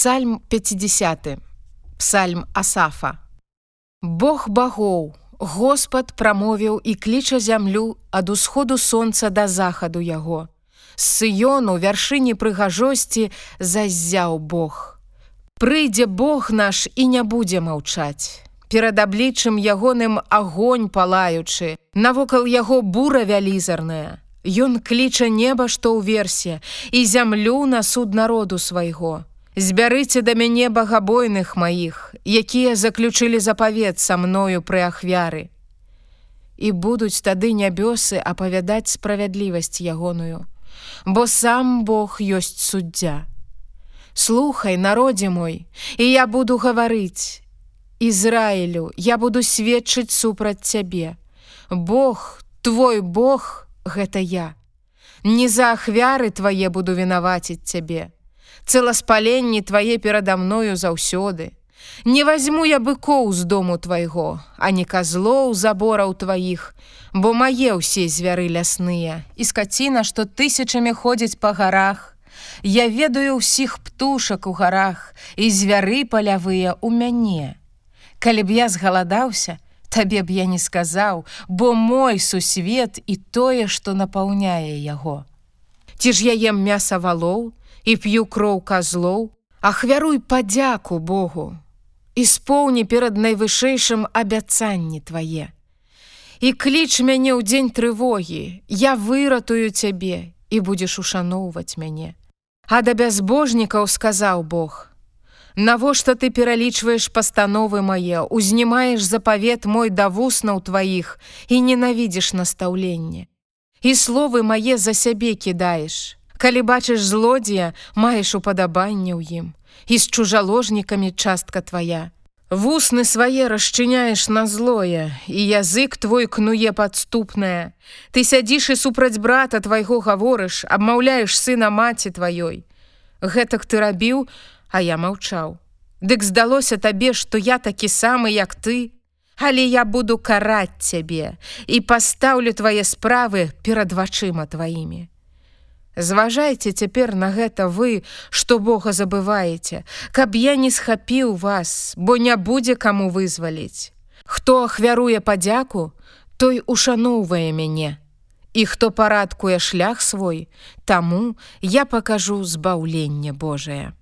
Псальм 50 Псальм Асафа Бог багоў Господ прамовіў і кліча зямлю ад усходу сонца да захаду яго. З сыёну вяршыні прыгажосці заззяў Бог. Прыйдзе Бог наш і не будзе маўчаць. Перад абліччым ягоным агонь палаючы, навокал яго бура вялізарная. Ён кліча неба, што ў версе і зямлю на суд народу свайго. Збярыце да мяне багабойных маіх, якія заключылі запавет са мною пры ахвяры. І будуць тады нябёсы апавядаць справядлівасць ягоную, Бо сам Бог ёсць суддзя. Слухай, народзе мой, і я буду гаварыць. Ізраілю, я буду сведчыць супраць цябе. Бог, твой Бог гэта я. Не за ахвяры твае буду вінаваціць цябе цэласпаленні твае перада мною заўсёды. Не возьму я быкоў з дому твайго, а не казлоў забораў тваіх, бо мае ўсе звяры лясныя і скаціна, што тысячамі ходзіць па гарах. Я ведаю ўсіх птушак у гарах і звяры палявыя ў мяне. Калі б я згаладаўся, табе б я не сказаў, бо мой сусвет і тое, што напаўняе яго. Ці ж я ем мяса валоў, і п'ю кроў казлоў, ахвяруй падзяку Богу, Іспоўні перад найвышэйшым абяцанні твае. І кліч мяне ў дзень трывогі, я выратую цябе і будзеш ушаноўваць мяне. А да бязбожнікаў сказаў Бог: Навошта ты пералічваеш пастановы мае, узнімаеш запавет мой да вуснаў тваіх і ненавідзеш настаўленне. І словы мае за сябе кідаеш, Калі бачыш злодзея, маеш упадабанне ў ім, і з чужаложнікамі частка твая. Вусны свае расчыняеш на злое, і язык твой кнуе падступнае. Ты сядзіш і супраць брата твайго гаворыш, абмаўляеш сына маці тваёй. Гэтак ты рабіў, а я маўчаў. Дык здалося табе, што я такі самы, як ты, Але я буду караць цябе і пастаўлю твае справы перад вачыма тваімі. Зважайце цяпер на гэта вы, што Бога забываеце, каб я не схапіў вас, бо не будзе каму вызваліць. Хто ахвяруе падзяку, той ушаноўвае мяне. І хто парадкуе шлях свой, таму я пакажу збаўленне Божае.